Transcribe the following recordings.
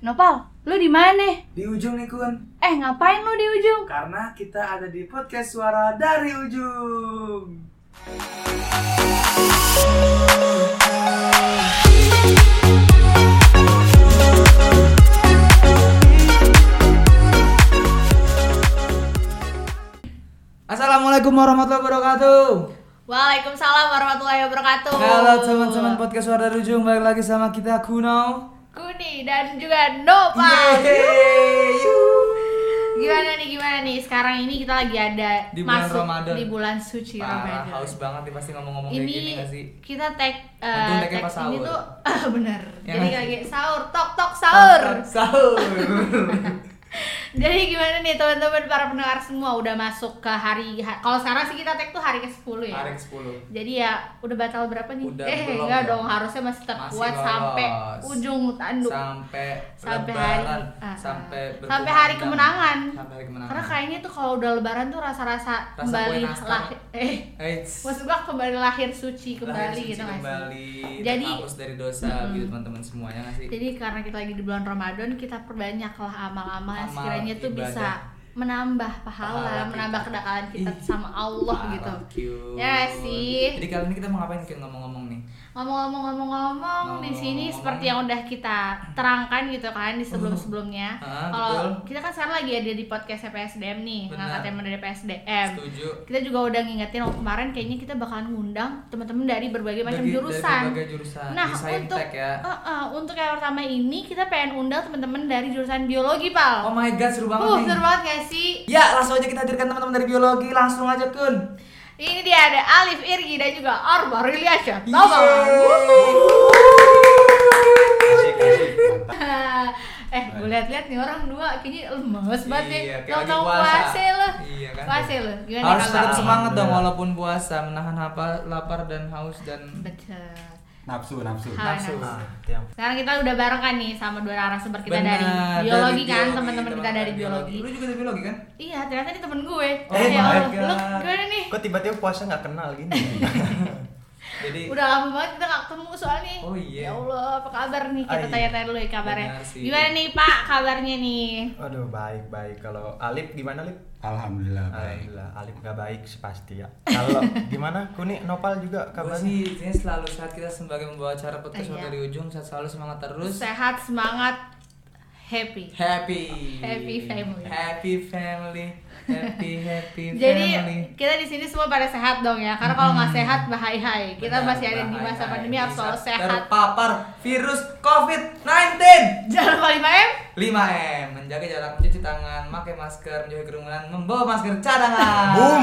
Nopal, lu di mana? Di ujung nih Kun Eh, ngapain lu di ujung? Karena kita ada di podcast suara dari ujung Assalamualaikum warahmatullahi wabarakatuh Waalaikumsalam warahmatullahi wabarakatuh. Halo teman-teman podcast suara dari ujung Balik lagi sama kita Kuno Kuni dan juga yuh. Gimana nih, gimana nih? Sekarang ini kita lagi ada Di bulan masuk Ramadan. di bulan suci Parah, Ramadan. haus banget nih pasti ngomong-ngomong kayak ini gini gak sih? kita tag tagnya tag ini tuh bener. Ya Jadi lagi sahur, tok tok sahur. Sahur Jadi gimana nih teman-teman para pendengar semua udah masuk ke hari ha- kalau sekarang sih kita tag tuh hari ke-10 ya. Hari ke-10 Jadi ya udah batal berapa nih? Udah eh belum enggak ya? dong, harusnya masih tetap Masih sampai ujung tanduk. Sampai sampai hari lebaran ah, Sampai sampai hari kemenangan. Sampai hari kemenangan Karena kayaknya tuh kalau udah lebaran tuh rasa-rasa Rasa kembali lahir eh Eits. maksud gua kembali lahir suci Lahir kembali suci gitu kembali Jadi- terhapus dari dosa Mm-mm. gitu teman-teman semuanya nggak sih Jadi karena kita lagi di bulan Ramadan, kita perbanyaklah amal-amal Amal, sekiranya tuh ibadah. bisa menambah pahala, Pahala kita. menambah kedekatan kita sama Allah gitu. cute. Ya sih. jadi kali ini kita mau ngapain Kin, ngomong-ngomong nih Ngomong-ngomong-ngomong di sini seperti yang udah kita terangkan gitu kan di sebelum-sebelumnya. Ah, Kalau kita kan sekarang lagi ada di podcast PSDM nih, ngangkat tema dari PSDM. setuju Kita juga udah ngingetin oh, kemarin kayaknya kita bakalan ngundang teman-teman dari berbagai macam Bagi- jurusan. dari berbagai jurusan Nah, untuk ya uh, uh, untuk yang pertama ini kita pengen undang teman-teman dari jurusan biologi, Pal. oh my god seru banget uh, nih seru banget gak sih? ya langsung aja kita hadirkan teman-teman dari biologi langsung aja kun Ini dia ada Alif Irgi dan juga Arba Riliasya. Asik, asik. eh, gue liat-liat nih orang dua kayaknya lemes banget nih. Iya, Tahu-tahu puasa. lo. Iya kan? Puasa lo. Gimana harus tetap semangat dong Alhamdulillah. walaupun puasa menahan apa lapar dan haus dan Betul. Nafsu, nafsu. Ha, nafsu. nafsu. Ah. Sekarang kita udah bareng kan nih sama dua narasumber kita Benar, dari biologi dari kan, biologi, teman-teman kita dari biologi. lu juga dari biologi kan Iya, ternyata ini temen gue. Oh ya my Allah, God. lu gimana nih? Kok tiba-tiba puasa nggak kenal gini? jadi Udah lama banget kita gak ketemu soalnya. Oh iya. Ya Allah, apa kabar nih? Kita Ah, iya. tanya-tanya dulu ya kabarnya. Gimana nih Pak kabarnya nih? Waduh, baik, baik. Kalau Alif gimana, Alif? Alhamdulillah baik. Alhamdulillah, Alif nggak baik pasti ya. Kalau gimana? Kuni Nopal juga Gue kabarnya? sih ini selalu saat kita sebagai membawa acara podcast Iya. dari ujung saat selalu semangat terus Sehat, semangat, happy. happy Happy family. happy family happy happy Jadi family kita di sini semua pada sehat dong ya. Karena kalau nggak sehat bahaya. Kita Benar, masih ada di masa pandemi harus selalu sehat. terpapar virus COVID-19 Jangan lupa 5M. 5M menjaga jarak mencuci tangan pakai masker menjauhi kerumunan membawa masker cadangan Boom.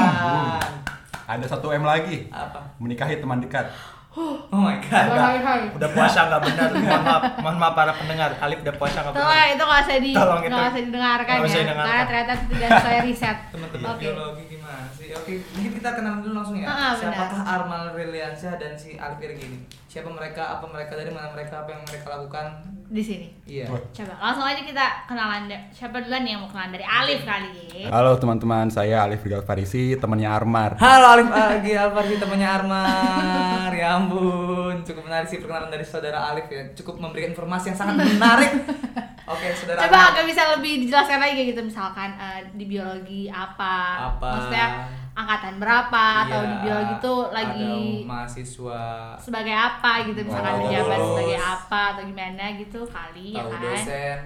Ada satu M lagi. apa Menikahi teman dekat. oh my god Hai hai. Udah puasa nggak benar. Mohon maaf, mohon maaf para pendengar. Alif udah puasa nggak Tolong benar. itu nggak usah di Tolong nggak usah didengarkan Nggak usah ya. didengarkan. Karena ternyata itu tidak sesuai riset. teman-teman Oke. biologi gimana sih oke mungkin kita kenal dulu langsung ya Ah, ah, benar. siapakah Armal Reliansyah dan si Alif Irgi siapa mereka apa mereka dari mana mereka apa yang mereka lakukan Di sini. iya. Coba langsung aja kita kenalan deh. Siapa duluan yang mau kenalan dari Alif kali ya? Halo teman-teman, saya Alif Rigal Farisi, temannya Armar. Halo Alif lagi Alfarsi temannya Armar ya ampun cukup menarik sih perkenalan dari saudara Alif ya cukup memberikan informasi yang sangat menarik oke saudara Coba agak bisa lebih dijelaskan lagi kayak gitu misalkan eh, di biologi apa, Apa? maksudnya angkatan berapa atau Iya, di biologi tuh lagi ada mahasiswa sebagai apa gitu misalkan Oh. menjabat sebagai apa atau gimana gitu kali ya tahu kan? dosen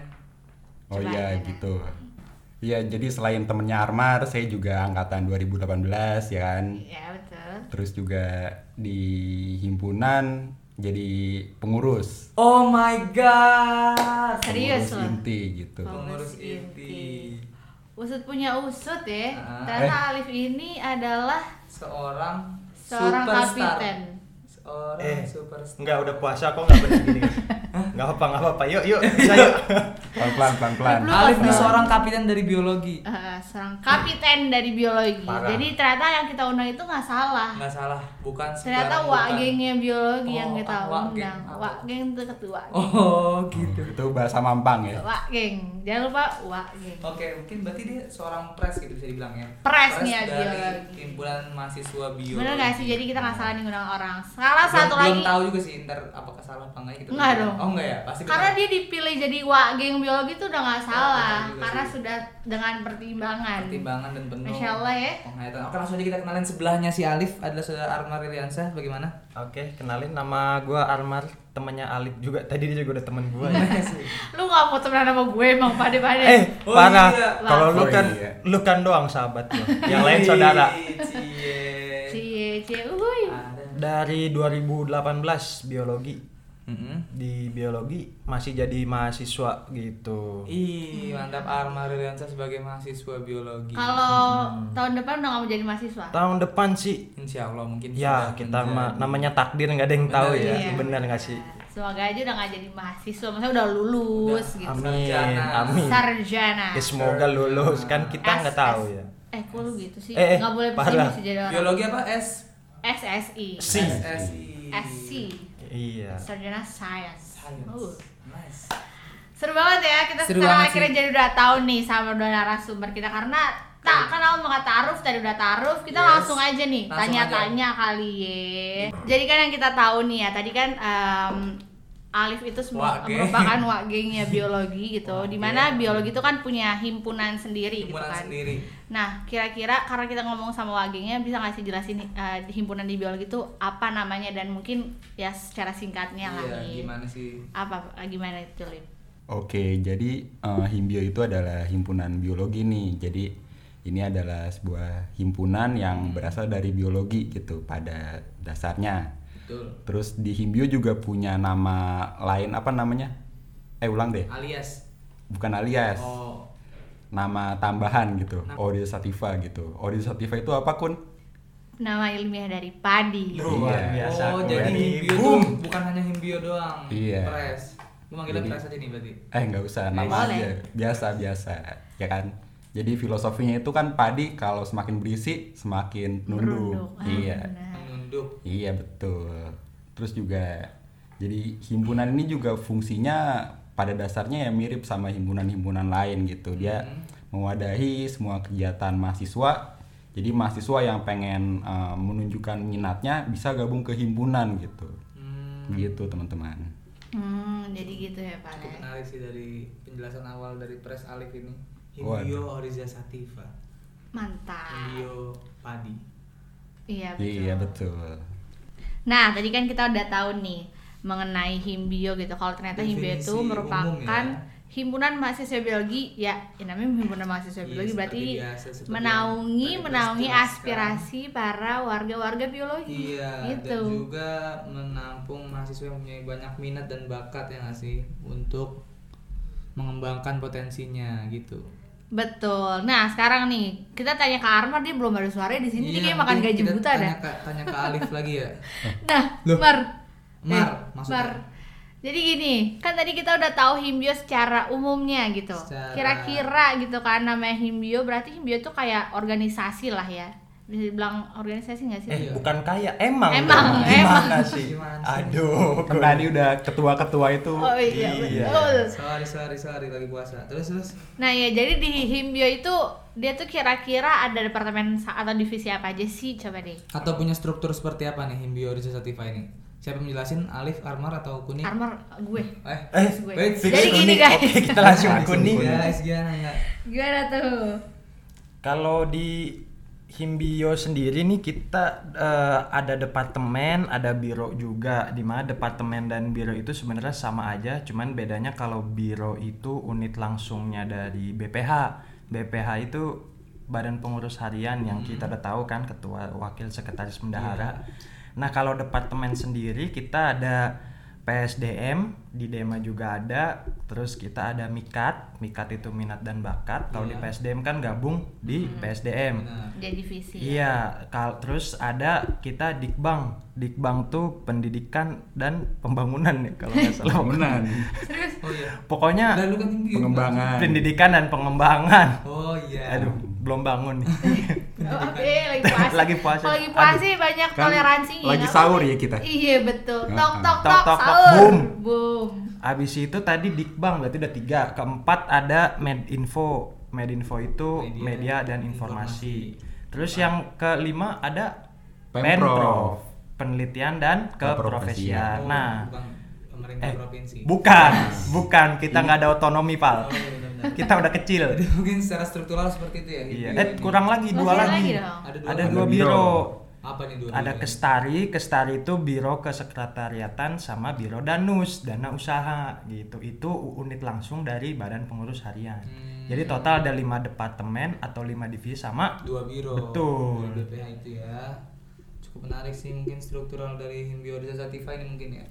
Oh Coba iya gimana? gitu. Iya, jadi selain temennya Armar, saya juga angkatan 2018 ya kan. Ya betul. Terus juga di himpunan jadi pengurus. oh my god Serius pengurus loh. inti gitu. Pengurus inti. Usut punya usut ya. Ah. Ternyata Alif ini adalah seorang seorang superstar. kapiten. seorang Eh, superstar Enggak, udah puasa kok nggak benar gini. Nggak apa, nggak apa-apa. Yuk, yuk, bisa yuk. Pelan-pelan, pelan-pelan. Lu Alif pas nih seorang kapiten dari biologi Eh, seorang kapiten dari biologi. Parah. Jadi ternyata yang kita undang itu nggak salah. nggak salah bukan Ternyata sembarang wak bukan. gengnya biologi yang Oh, kita ah, undang. Ah. Wak geng itu ketua. oh gitu Itu bahasa Mampang ya. Wak geng. Jangan lupa wak geng. Oke, mungkin berarti dia seorang pres gitu bisa dibilang ya. Pres nih ya, dari biologi. himpunan mahasiswa biologi. Bener gak sih? Jadi kita nggak salah nih ngundang orang. Salah Belum- satu belum lagi. tahu juga sih ntar apakah salah apa enggak gitu. Enggak dong. Oh enggak ya, pasti Karena benar. dia dipilih jadi wa geng biologi itu udah nggak salah, juga karena sih. sudah dengan pertimbangan. pertimbangan dan penuh Masya Allah ya. penghayatan. Oke langsung aja kita kenalin sebelahnya si Alif adalah saudara Armar Riliansyah bagaimana? Oke, kenalin nama gua Armar, temannya Alif juga. Tadi dia juga udah temen gua ya. Lu nggak mau temenan sama gue emang pade-pade. eh, Oh parah. iya. Kalau lu Oh kan iya. lu kan doang sahabat gua. Yang lain saudara. Cie. Cie, cie, uhuy. Dari 2018 biologi. Mm-mm. Di biologi masih jadi mahasiswa gitu. Ih, mantap Armar Riliansyah sebagai mahasiswa biologi. Kalau Hmm. tahun depan udah nggak mau jadi mahasiswa. Tahun depan sih Insya Allah mungkin ya kita ma- namanya takdir nggak ada yang Bener tahu ya. ya. Iya. Bener nggak sih? Semoga aja udah nggak jadi mahasiswa, maksudnya udah lulus Udah. gitu. Amin, Sarjana. amin. Sarjana. Ya, semoga lulus kan kita nggak tahu S- ya. Eh, kok lu gitu sih? Eh, eh, Nggak boleh sih jadi orang. Biologi apa S? SSI. Si. SSI. Iya. Sarjana Science. Science. Uh. Nice. Seru banget ya, kita Seru sekarang akhirnya sih. jadi udah tahu nih sama dua narasumber kita karena tak kan awal mau taruh tadi udah taruh kita Yes. langsung aja nih tanya-tanya kali ya. Jadi kan yang kita tahu nih ya tadi kan em, Alif itu semua Wage. merupakan wagengnya biologi gitu. Wage. Di mana biologi itu kan punya himpunan sendiri gitu Himpunan kan. sendiri. Nah, kira-kira karena kita ngomong sama wagengnya bisa nggak sih jelasin eh, himpunan di biologi itu apa namanya dan mungkin ya secara singkatnya lah Iya, nih. gimana sih? Apa gimana itu, Lip? Oke, jadi eh, Himbio itu adalah himpunan biologi nih. Jadi ini adalah sebuah himpunan yang berasal dari biologi gitu pada dasarnya. Betul. Terus di Himbio juga punya nama lain apa namanya? Eh ulang deh, Alias. bukan alias. Oh. Nama tambahan gitu, Odea sativa gitu. Odea sativa itu apa kun? Nama ilmiah dari padi. Luar Iya. biasa. Oh, jadi himbio boom. tuh bukan hanya himbio doang. Iya. Pres. Lu manggilnya Jadi- pres aja nih berarti. Eh nggak usah, nama Boleh. aja. Biasa biasa, ya kan? Jadi filosofinya itu kan padi kalau semakin berisi semakin nunduk. Ah, Iya. benar. Menunduk. Iya betul. Terus juga jadi himpunan ini juga fungsinya pada dasarnya ya mirip sama himpunan-himpunan lain gitu. Dia Hmm. mewadahi semua kegiatan mahasiswa. Jadi mahasiswa yang pengen eh, menunjukkan minatnya bisa gabung ke himpunan gitu. Hmm. Gitu teman-teman. Hmm, jadi gitu ya, Pak. Cukup menarik sih dari penjelasan awal dari Pres Alif ini. Himbio Oriza Sativa. Mantap. Himbio padi. Iya, betul. Iya betul. Nah, tadi kan kita udah tahu nih mengenai himbio gitu. Kalau ternyata himbio Definisi itu umum merupakan ya. himpunan mahasiswa biologi, ya, ya namanya himpunan mahasiswa Iya, biologi berarti seperti biasa, menaungi yang menaungi aspirasi para warga-warga biologi. Iya, gitu. dan juga menampung mahasiswa yang punya banyak minat dan bakat ya nggak sih untuk mengembangkan potensinya gitu. Betul. Nah, sekarang nih kita tanya ke Armar dia belum ada suaranya di sini. Dia kayak makan gaji Iya, buta tanya dah. Ke, tanya ke Alif lagi ya. Nah, Loh. Mar. Mar, Eh, maksudnya? Mar. Jadi gini, kan tadi kita udah tahu himbio secara umumnya gitu. Secara- Kira-kira gitu kan namanya himbio berarti himbio tuh kayak organisasi lah ya. Bisa dibilang organisasi nggak sih? Eh, Iya. bukan kaya, emang. Emang. Gimana emang. sih? Gimana sih? Aduh, Kan tadi udah ketua-ketua itu. Oh iya, Iya. betul. Sorry, sorry, sorry lagi puasa. Terus terus. Nah ya jadi di himbio itu dia tuh kira-kira ada departemen atau divisi apa aja sih coba deh. Atau punya struktur seperti apa nih Himbio Sativa ini? Siapa yang menjelasin? Alif, Armar atau Kuning? Armor gue. Eh, Eh, gue. wait, fix Jadi gini, kuning. guys. Oke, kita langsung kuning. guys, gimana enggak? Gimana tuh? Kalau di Himbio sendiri nih kita eh, ada departemen, ada biro juga. Di mana departemen dan biro itu sebenarnya sama aja, cuman bedanya kalau biro itu unit langsungnya dari BPH. BPH itu Badan Pengurus Harian yang kita udah tahu kan ketua, wakil, sekretaris bendahara. Nah, kalau departemen sendiri kita ada PSDM, di DEMA juga ada, terus kita ada MIKAT, MIKAT itu minat dan bakat. Kalau di Iya. PSDM kan gabung di PSDM. Benar. Jadi divisi. ya. Iya, kal terus ada kita Dikbang. Dikbang tuh pendidikan dan pembangunan ya kalau nggak salah. Pembangunan. Serius? Oh iya. Pokoknya Lah lu kan. Pengembangan. pendidikan dan pengembangan. Oh iya. Aduh, belum bangun nih. Oh, eh, lagi puasa. Lagi puasa. Kalau lagi puasa sih banyak Kan toleransinya. lagi sahur ya kita. Iya betul. Tok tok Tok, tok, tok, tok. sahur. Boom. Boom. Abis itu tadi Dikbang berarti udah tiga. Keempat ada Medinfo. Medinfo itu Media media, dan informasi. Terus yang kelima ada Pemprov. Penprov, penelitian dan Keprofesian. Oh, Nah, bukan pemerintah Eh, provinsi. bukan, bukan. Kita nggak ada otonomi, Pal. Oh, iya. Kita udah kecil. Jadi mungkin secara struktural seperti itu ya. Iya. Himbio Eh, kurang lagi, dua Masih lagi. lagi dong. Ada dua. Ada dua biro. biro. Apa nih dua? Ada? Kestari, Kestari itu biro kesekretariatan sama biro Danus, dana usaha gitu. Itu unit langsung dari Badan Pengurus Harian. Hmm. Jadi total ada lima departemen atau lima divisi sama dua biro. Betul. Dua BPH itu ya. Cukup menarik sih mungkin struktural dari Himbio Desa Sativa ini mungkin ya.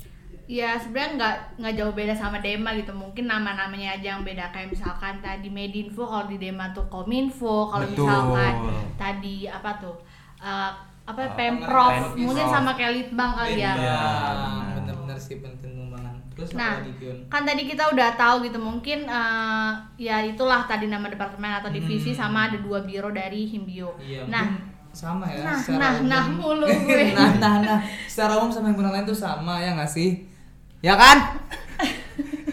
Ya sebenarnya nggak nggak jauh beda sama Dema gitu. Mungkin nama-namanya aja yang beda kayak misalkan tadi Medinfo kalau di Dema tuh Kominfo, kalau misalkan tadi apa tuh eh, apa Eh, Pemprov, mungkin sama kayak Litbang kali ya. Iya, benar. benar-benar sih penting pengembangan. Terus apa Nah, lagi kan tadi kita udah tahu gitu mungkin eh, ya itulah tadi nama departemen atau divisi sama ada dua biro dari Himbio. Hmm. Iya, nah, sama ya. nah, secara nah, umum. nah mulu gue. nah, nah, nah. Secara umum sama himpunan lain tuh sama ya nggak sih? Ya kan?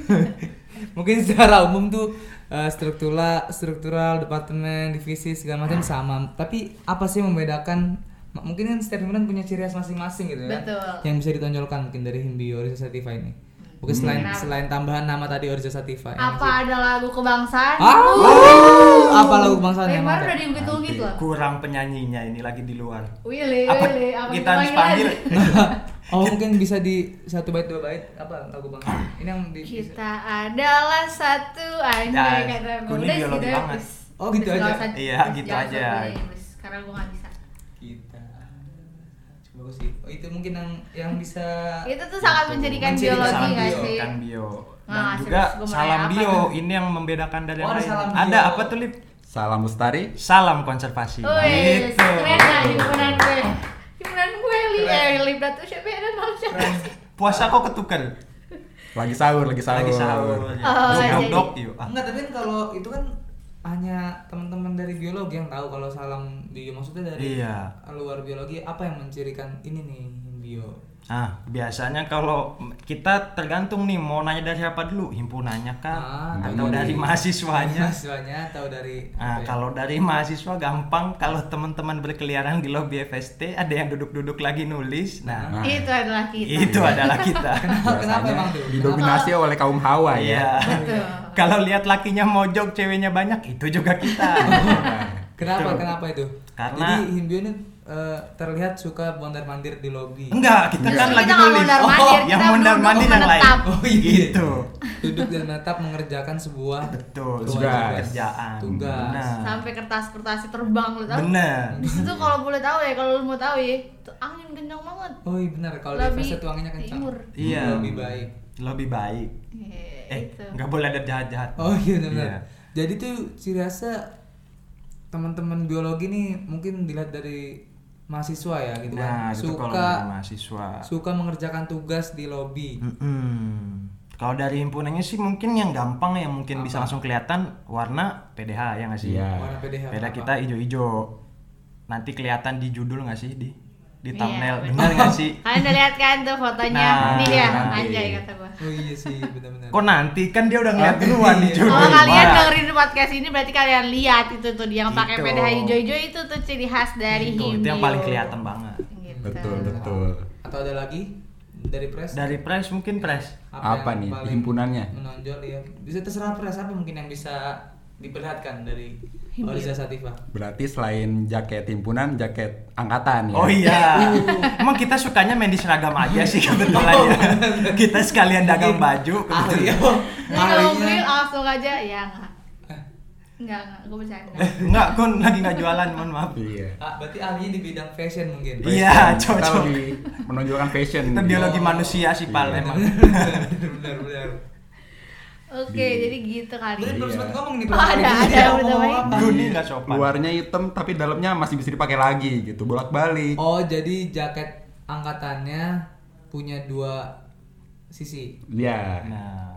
mungkin secara umum tuh eh, struktural, struktural, departemen, divisi segala macam sama. Tapi apa sih yang membedakan? Mungkin kan setiap himpunan punya ciri khas masing-masing gitu ya. Betul. Yang bisa ditonjolkan mungkin dari Himbio Orisa Sativa ini. Mungkin selain Benar. selain tambahan nama tadi Orisa Sativa. ya apa ada lagu kebangsaan? Ah, Uh, apa lagu kebangsaan yang udah diungkit-ungkit loh. kurang penyanyinya ini lagi di luar. Willy, Apa Willy, apa kita harus panggil? oh mungkin bisa di satu bait dua bait apa lagu bang ini yang di Kita adalah satu anjay Ya, kata sih, biologi udah, banget. Oh, gitu aja? Iya, gitu aja. Karena gue gak bisa. Bagus sih oh, itu mungkin yang yang bisa Itu tuh sangat menjadikan Menjadi biologi salam nggak bio. sih? Kan bio. Dan Nah, juga salam apa bio ini yang membedakan dari Oh, yang ada lain. Ada apa tuh Lip? Salam lestari. Salam konservasi. Wih, Gitu. keren gak himpunan gue? Himpunan gue, Li, Keren. eh, Libra tuh siapa ya? Dan mau siapa? Puasa kok ketuker? Lagi sahur, lagi sahur. Lagi sahur. Oh, Dok, dok, dok, yuk. Ah. enggak tapi kan kalau itu kan hanya teman-teman dari biologi yang tahu kalau salam bio maksudnya dari Iya. luar biologi apa yang mencirikan ini nih bio Nah, biasanya kalau kita tergantung nih mau nanya dari siapa dulu, himpunannya kah Ah, atau dari- dari mahasiswanya. mahasiswanya atau dari Nah, ya? kalau dari mahasiswa gampang, kalau teman-teman berkeliaran di lobi FST ada yang duduk-duduk lagi nulis. Nah, Nah. Itu adalah kita. itu adalah kita. kenapa kenapa emang tuh Didominasi oleh kaum hawa ya. Iya. Betul. Kalau lihat lakinya mojok, ceweknya banyak, itu juga kita. kenapa Betul. kenapa itu Karena- jadi himbio eh, terlihat suka mondar mandir di lobi Enggak, kita Justru kan lagi nulis. Oh, kita yang mondar-mandir duduk yang lain. Oh, iya. Gitu. duduk dan menetap mengerjakan sebuah Betul, Tugas. sebuah pekerjaan. Tugas. Benar. Sampai kertas-kertasnya terbang lu tahu? Bener. Di situ kalau boleh tahu ya, kalau lu mau tahu ya, tuh angin kencang banget. oh iya benar kalau di fase tuangannya kencang timur. Iya. lebih baik Lebih baik. Eh, Eh, itu. nggak boleh ada jahat-jahat. oh iya benar Iya. jadi tuh ciri khasnya teman-teman biologi nih mungkin dilihat dari mahasiswa ya gitu Nah, kan itu kalau suka dari mahasiswa. suka mengerjakan tugas di lobi Mm-mm. Kalau dari himpunannya sih mungkin yang gampang yang mungkin bisa langsung kelihatan warna PDH ya nggak sih? Iya. warna PDH Beda apa? kita hijau-hijau. Nanti kelihatan di judul nggak sih di di Iya, thumbnail bener. benar nggak sih? Kalian udah lihat kan tuh fotonya? Nah, Ini dia, nanti. anjay kata gua. oh iya sih benar-benar Kok nanti kan dia udah ngeliat duluan di Iya. judul. Kalau kalian dengerin podcast ini berarti kalian lihat itu tuh dia yang pakai Itu. PDH hijau-hijau itu tuh ciri khas dari Itu, Himbio. itu yang paling kelihatan banget. Gitu. Betul, betul. atau ada lagi dari press Dari price mungkin price. Apa yang nih himpunannya? menonjol ya bisa terserah press apa mungkin yang bisa diperlihatkan dari Oriza Sativa Berarti selain jaket himpunan, jaket angkatan ya. Oh iya. Emang kita sukanya main di seragam aja sih kebetulan Oh, ya. Kita sekalian dagang baju kebetulan. Jadi kalau beli langsung aja ya enggak. Enggak, enggak, gue bercanda. Enggak, kun lagi nggak jualan, mohon maaf. Iya. ah, berarti ahlinya di bidang fashion mungkin Iya. Kita cocok. lebih menonjolkan fashion. Kita biologi Oh. manusia sih, Pal, Iya. emang. benar benar Oke, Di- jadi gitu kali. Tadi belum Iya. sempat ngomong nih Oh, ada, ada, dia udah ngomong baik. apa? Gue nih nggak sopan. Luarnya hitam tapi dalamnya masih bisa dipakai lagi gitu, bolak-balik. oh jadi jaket angkatannya punya dua sisi Iya. Nah,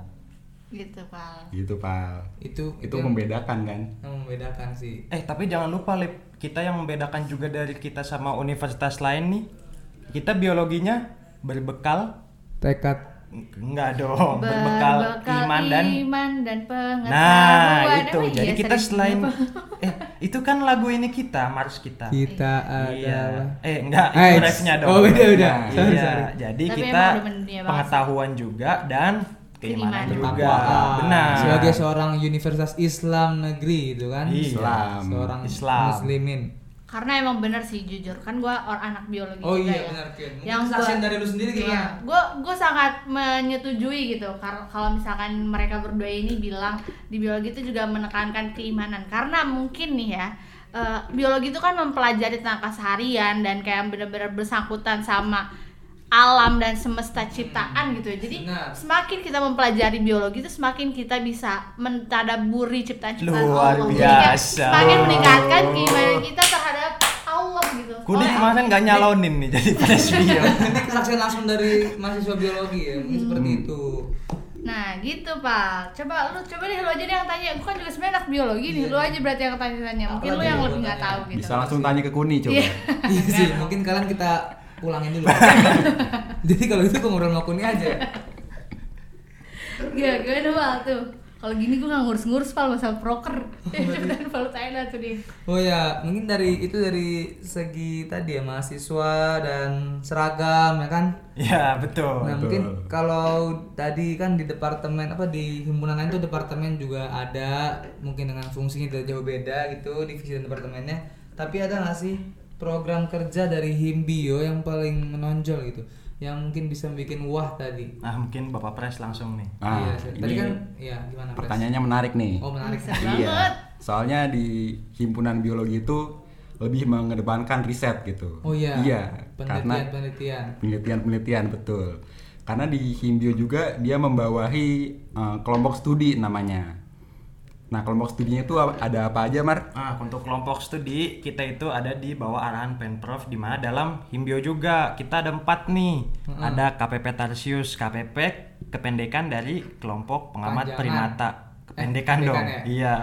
Gitu, Pak. Gitu, Pal. itu Itu yang- membedakan kan? yang membedakan sih eh tapi jangan lupa, Lip. Kita yang membedakan juga dari kita sama universitas lain nih. Kita biologinya berbekal tekad enggak dong, berbekal, iman dan iman dan pengetahuan. Nah, Emang itu. iya Jadi kita selain eh itu kan lagu ini kita, Mars kita. Kita Iya. adalah Eh enggak, itu it's- refnya dong. oh, udah, udah. Nah, Sorry, iya. sorry. Jadi Tapi kita pengetahuan juga dan keimanan juga. Ketakwaan. Benar. Sebagai seorang universitas Islam negeri itu kan. Iya. Islam. Seorang Islam. muslimin. Karena emang bener sih jujur. Kan gua orang anak biologi Oh juga iya ya. benar Ken. Yang gua- dari lu sendiri Iya, gimana? gue gue sangat menyetujui gitu. Kalau misalkan mereka berdua ini bilang di biologi itu juga menekankan keimanan. Karena mungkin nih ya eh, biologi itu kan mempelajari tentang keseharian dan kayak bener-bener bersangkutan sama alam dan semesta ciptaan gitu ya jadi Benar. semakin kita mempelajari biologi itu semakin kita bisa mentadaburi ciptaan-ciptaan Luar Allah Jadi biasa. semakin meningkatkan keimanan kita terhadap Allah gitu Kudi Oh, kemarin nggak nyalonin nih jadi pada video. Ini kesaksian langsung dari mahasiswa biologi ya, mungkin seperti Hmm. itu. Nah gitu pak, coba lu coba deh lu aja deh yang tanya, gue kan juga sebenarnya anak biologi nih, Iya. lu aja berarti yang tanya-tanya, mungkin lu Apalagi yang gua lebih nggak tahu gitu. Bisa langsung tanya ke Kuni coba. Iya. Iya sih, mungkin kalian kita pulangin dulu. Jadi kalau itu gue ngobrol sama Kuni aja. Gak, gimana pak tuh? Kalau gini gue nggak ngurus-ngurus pal masalah proker, dan palu Thailand tuh dia. Oh ya, mungkin dari itu dari segi tadi ya mahasiswa dan seragam ya kan. Ya betul. Nah mungkin kalau tadi kan di departemen apa di himpunan lain tuh departemen juga ada mungkin dengan fungsinya tidak jauh beda gitu divisi dan departemennya. Tapi ada nggak sih program kerja dari Himbio yang paling menonjol gitu, yang mungkin bisa bikin wah tadi. Nah mungkin Bapak Pres langsung nih. Ah, iya, tadi kan, ya gimana? Pres? pertanyaannya menarik nih. Oh menarik. Iya. banget. Soalnya di himpunan biologi itu lebih mengedepankan riset gitu. Oh iya. Iya. Karena Penelitian-penelitian. penelitian-penelitian betul. Karena di Himbio juga dia membawahi eh, kelompok studi namanya. Nah, kelompok studinya itu ada apa aja, Mar? Nah, untuk kelompok studi kita itu ada di bawah arahan Pemprov di mana dalam Himbio juga kita ada empat nih. Ada KPP Tarsius, KPP kependekan dari kelompok pengamat Panjangan. primata. Kependekan Eh, dong. kependekan Iya.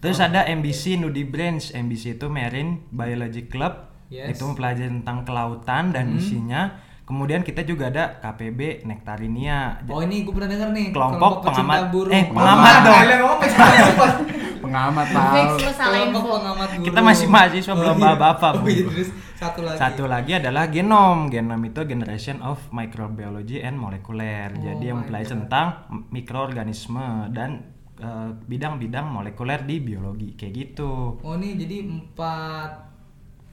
Terus ada MBC Nudi Branch. MBC itu Marine Biology Club. Yes. Itu mempelajari tentang kelautan dan isinya. Kemudian kita juga ada KPB Nektarinia. Oh ini gue pernah denger nih. Kelompok pecinta pengamat- burung. eh, pengamat Oh, dong. kalian ngomong pecinta burung. Pengamat tahu. Kelompok pengamat burung. Kita masih mahasiswa, belum iya. bapak-bapak, Oh iya, terus satu lagi. Satu lagi adalah genom. Genom itu Generation of Microbiology and Molecular. Jadi yang mempelajari tentang mikroorganisme dan eh, bidang-bidang molekuler di biologi kayak gitu. Oh ini jadi empat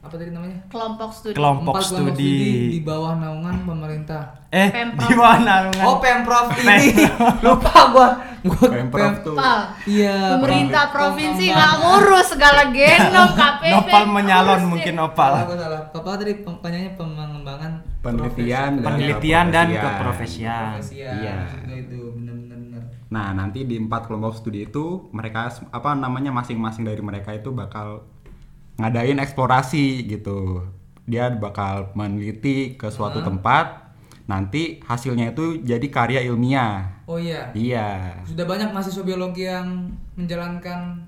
apa tadi namanya? Kelompok studi. Kelompok empat kelompok studi. di bawah naungan pemerintah. Eh, Pemprov. di bawah naungan. Oh pemprov ini lupa gua. Gua Pemprov Pem- tuh. Iya. pemerintah provinsi nggak ngurus segala genom KPP. Nopal menyalon mungkin deh. Nopal. Salah salah. Papa tadi penyanyi pengembangan Penelitian dan Penelitian dan keprofesian. keprofesian. Profesian. Iya. Itu benar-benar benar. Nah, nanti di empat kelompok studi itu mereka apa namanya masing-masing dari mereka itu bakal ngadain eksplorasi gitu. Dia bakal meneliti ke suatu tempat. Nanti hasilnya itu jadi karya ilmiah. Oh iya. Iya. Sudah banyak mahasiswa biologi yang menjalankan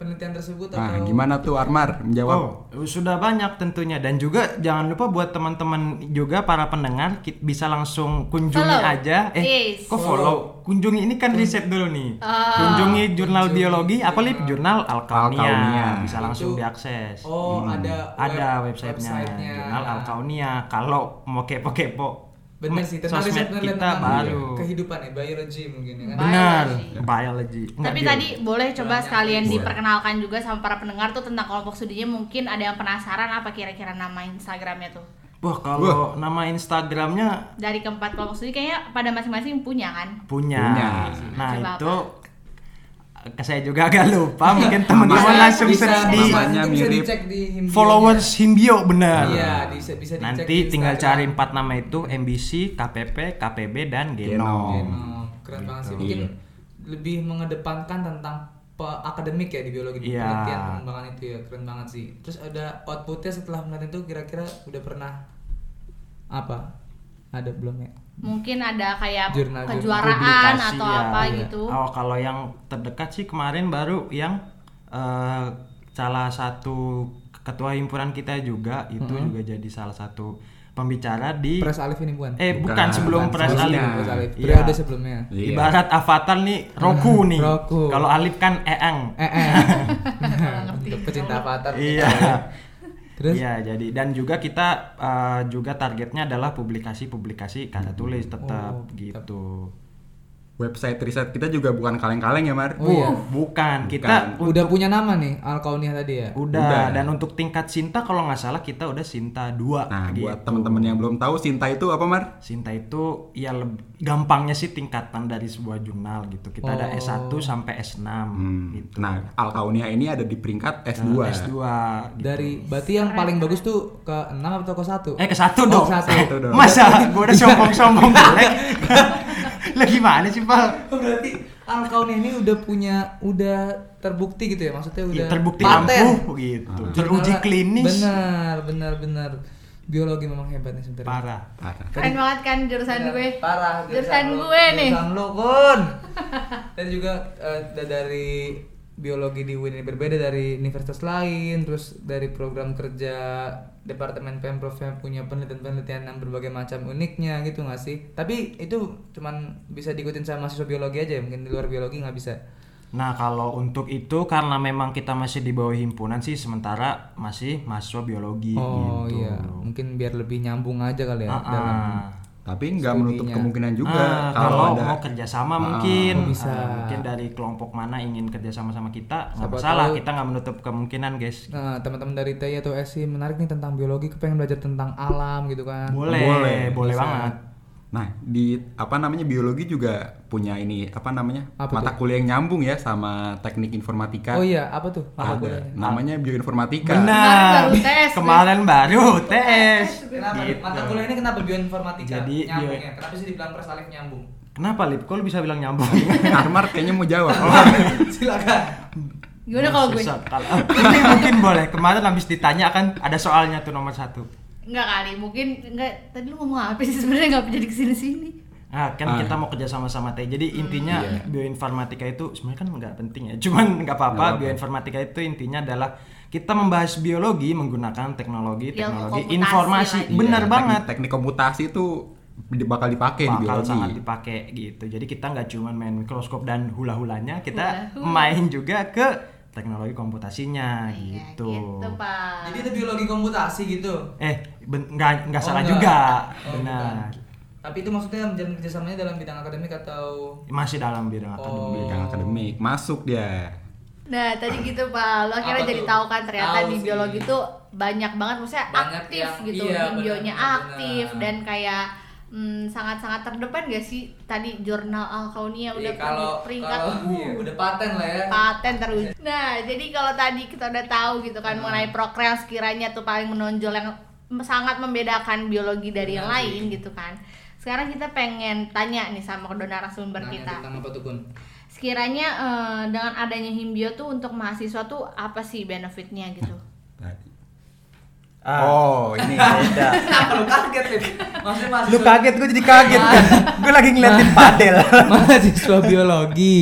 penelitian tersebut Nah, atau gimana tuh Armar menjawab? Oh, sudah banyak tentunya dan juga jangan lupa buat teman-teman juga para pendengar bisa langsung kunjungi Follow. aja eh Yes. kok follow kunjungi ini kan riset dulu nih Ah. kunjungi jurnal Kunjungi biologi apa lip jurnal Alkaunia Alkaunia. bisa langsung Itu- diakses Oh, Hmm. ada ada web- websitenya websitenya. jurnal Alkaunia kalau mau kepo-kepo Bener sih, tentang riset kita tentang baru kehidupan ya, biologi mungkin ya kan. benar Biology. biology Tapi tadi boleh coba sekalian Boleh. diperkenalkan juga sama para pendengar tuh tentang kelompok studinya mungkin ada yang penasaran apa kira-kira nama Instagramnya tuh wah kalau nama Instagramnya dari keempat kelompok studi kayaknya pada masing-masing punya kan punya. Punya. Nah Coba itu ke saya juga agak lupa mungkin teman-teman Bisa- langsung bisa, search di bisa mirip. dicek di followers Himbio benar. Iya, bisa bisa dicek Nanti di tinggal Instagram. cari empat nama itu MBC, KPP, KPB dan Genom. Genom. Genom. Keren banget sih. Gitu. Mungkin Iya. lebih mengedepankan tentang pe- akademik ya di biologi di Iya. penelitian pengembangan itu ya keren banget sih. Terus ada outputnya setelah penelitian itu kira-kira udah pernah apa? Ada belum ya? Mungkin ada kayak Jurnal- kejuaraan Publikasi, atau ya. apa Iya. gitu Oh kalau yang terdekat sih kemarin baru yang eh, salah satu ketua himpunan kita juga itu juga jadi salah satu pembicara di Pres Alif ini bukan? eh bukan, Bukan, sebelum bukan, Pres sebelumnya. Alif. Pres Alif. Iya. Periode sebelumnya. Iya. Ibarat avatar nih Roku nih. Roku. Kalau Alif kan Eang. Ngerti Untuk pecinta avatar. Iya. Terus? Iya, jadi dan juga kita eh, juga targetnya adalah publikasi-publikasi karya tulis tetap Oh, gitu. Website riset kita juga bukan kaleng-kaleng ya, Mar. Oh, iya. Bukan, kita Udah punya nama nih Alkaunia tadi ya. udah, Udah. dan untuk tingkat Sinta kalau nggak salah kita udah Sinta 2 Nah, gitu. buat teman-teman yang belum tahu Sinta itu apa, Mar? Sinta itu ya gampangnya sih tingkatan dari sebuah jurnal gitu. Kita ada Oh. S1 sampai S6 Hmm. gitu. Nah, Alkaunia ini ada di peringkat S2. S2 gitu. Dari berarti yang paling bagus tuh ke 6 atau ke 1? Eh ke satu Oh, dong. ke satu. Satu dong. Masa gue udah sombong-sombong. Lah gimana sih, Pal? Oh, berarti Alkaunia ini udah punya udah terbukti gitu ya maksudnya udah Iya, terbukti paten. ampuh gitu. Teruji Jurnalnya- klinis. Benar, benar, benar. Biologi memang hebat nih sebenarnya. Parah. Parah. Keren banget kan jurusan gue. Parah. Jurusan lo- gue nih. Jurusan lo, Kun. Dan juga da- dari biologi di UIN ini berbeda dari universitas lain, terus dari program kerja Departemen Pemprov yang punya penelitian-penelitian yang berbagai macam uniknya gitu nggak sih? Tapi itu cuman bisa diikutin sama mahasiswa biologi aja ya, mungkin di luar biologi nggak bisa. Nah, kalau untuk itu karena memang kita masih di bawah himpunan sih sementara masih mahasiswa biologi Oh gitu. iya, mungkin biar lebih nyambung aja kali ya Ah, dalam ah. Tapi nggak menutup kemungkinan juga Ah, kalau kalau ada mau kerjasama mungkin oh, bisa. Ah, mungkin dari kelompok mana ingin kerjasama sama kita nggak masalah tahu- kita nggak menutup kemungkinan guys Nah, teman-teman dari TI atau SI menarik nih tentang biologi, kepengen belajar tentang alam gitu kan. boleh Boleh, boleh, bisa. banget Nah, di apa namanya biologi juga punya ini apa namanya? Apa mata kuliah yang nyambung ya sama teknik informatika. Oh iya, apa tuh? Mata Ada. kuliahnya? Namanya bioinformatika. benar baru tes, kemarin baru tes Kenapa? Gitu. Mata kuliah ini kenapa bioinformatika? Jadi, nyambung bio- ya. Kenapa sih dibilang persalif nyambung? kenapa lip kok lu bisa bilang nyambung Armar kayaknya mau jawab. Silakan. Gimana kalau gue? Susah. Kalau- mungkin mungkin boleh kemarin habis ditanya kan ada soalnya tuh nomor satu Enggak kali, mungkin enggak. Tadi lu ngomong apa sih sebenarnya enggak jadi ke sini sini. Nah, kan Ah. kita mau kerja sama sama Teh. Jadi intinya Iya. bioinformatika itu sebenarnya kan nggak penting ya. Cuman nggak apa-apa. Bioinformatika itu intinya adalah kita membahas biologi menggunakan teknologi, Ilmu teknologi komputasi informasi. lah. Benar Iya, banget. Teknik, teknik komputasi itu di- bakal dipakai di Bakal biologi. sangat dipakai gitu. Jadi kita nggak cuman main mikroskop dan hula-hulanya, kita Hula-hula. main juga ke teknologi komputasinya Iya, gitu. gitu, Pak. Jadi itu biologi komputasi gitu. Eh, nggak nggak Oh, salah enggak. juga. Oh, Benar. bukan. Tapi itu maksudnya menjalin kerjasamanya dalam bidang akademik atau Masih dalam bidang Oh. akademik. Bidang akademik masuk dia. Nah, tadi gitu Pak. Lo akhirnya Apa jadi tahu kan ternyata Tahu di sih. biologi tuh banyak banget maksudnya Banyak aktif yang- gitu. iya, Videonya aktif benar. dan kayak hmm, sangat-sangat terdepan gak sih tadi jurnal Alkaunia udah Iya, kalau peringkat kalau iya, udah paten lah ya. paten teruji. Nah, jadi kalau tadi kita udah tahu gitu kan Hmm. mengenai program yang sekiranya tuh paling menonjol yang sangat membedakan biologi dari yang Benar lain sih. gitu kan. Sekarang kita pengen tanya nih sama kedua narasumber Nanya kita. tentang apa tuh Kun? Sekiranya eh, dengan adanya himbio tuh untuk mahasiswa tuh apa sih benefitnya gitu? Ah. Oh, ini Beda. Kenapa lu kaget nih? Maksudnya mahasiswa Lu kaget, gue jadi kaget kan. gue lagi ngeliatin padel. mahasiswa biologi